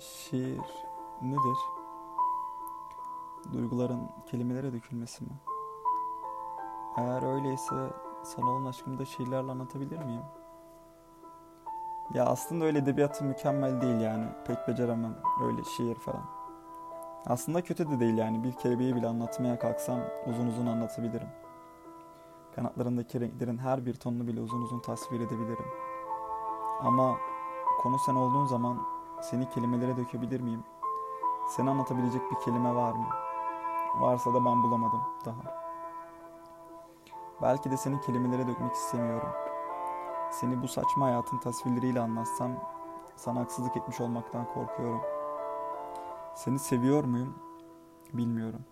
Şiir nedir? Duyguların kelimelere dökülmesi mi? Eğer öyleyse sana olan aşkımı da şiirlerle anlatabilir miyim? Ya aslında öyle edebiyatı mükemmel değil yani. Pek beceremem öyle şiir falan. Aslında kötü de değil yani. Bir kelebeği bile anlatmaya kalksam uzun uzun anlatabilirim. Kanatlarındaki renklerin her bir tonunu bile uzun uzun tasvir edebilirim. Ama konu sen olduğun zaman seni kelimelere dökebilir miyim? Seni anlatabilecek bir kelime var mı? Varsa da ben bulamadım daha. Belki de seni kelimelere dökmek istemiyorum. Seni bu saçma hayatın tasvirleriyle anlatsam sana haksızlık etmiş olmaktan korkuyorum. Seni seviyor muyum? Bilmiyorum.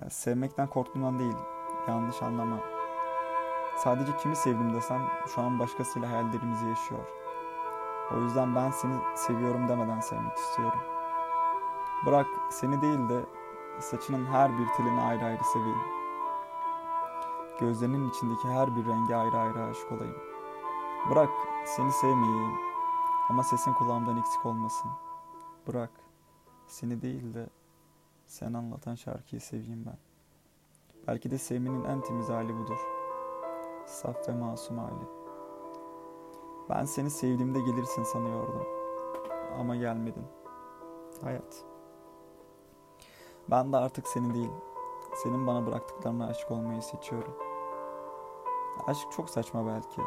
Yani sevmekten korktuğumdan değil, yanlış anlama. Sadece kimi sevdim desem şu an başkasıyla hayallerimizi yaşıyor. O yüzden ben seni seviyorum demeden sevmek istiyorum. Bırak seni değil de saçının her bir telini ayrı ayrı seveyim. Gözlerinin içindeki her bir renge ayrı ayrı aşık olayım. Bırak seni sevmeyeyim ama sesin kulağımdan eksik olmasın. Bırak seni değil de sen anlatan şarkıyı seveyim ben. Belki de sevmenin en temiz hali budur. Saf ve masum hali. Ben seni sevdiğimde gelirsin sanıyordum. Ama gelmedin. Hayat. Ben de artık seni değil, senin bana bıraktıklarına aşık olmayı seçiyorum. Aşk çok saçma belki.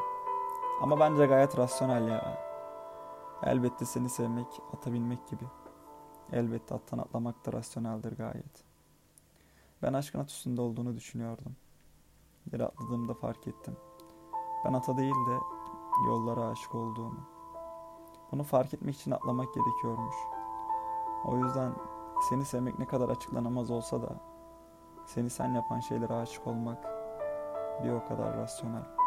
Ama bence gayet rasyonel ya. Elbette seni sevmek, ata binmek gibi. Elbette attan atlamak da rasyoneldir gayet. Ben aşkın at üstünde olduğunu düşünüyordum. Yere atladığımda fark ettim. Ben ata değil de yollara aşık olduğumu. Bunu fark etmek için atlamak gerekiyormuş. O yüzden seni sevmek ne kadar açıklanamaz olsa da seni sen yapan şeylere aşık olmak bir o kadar rasyonel.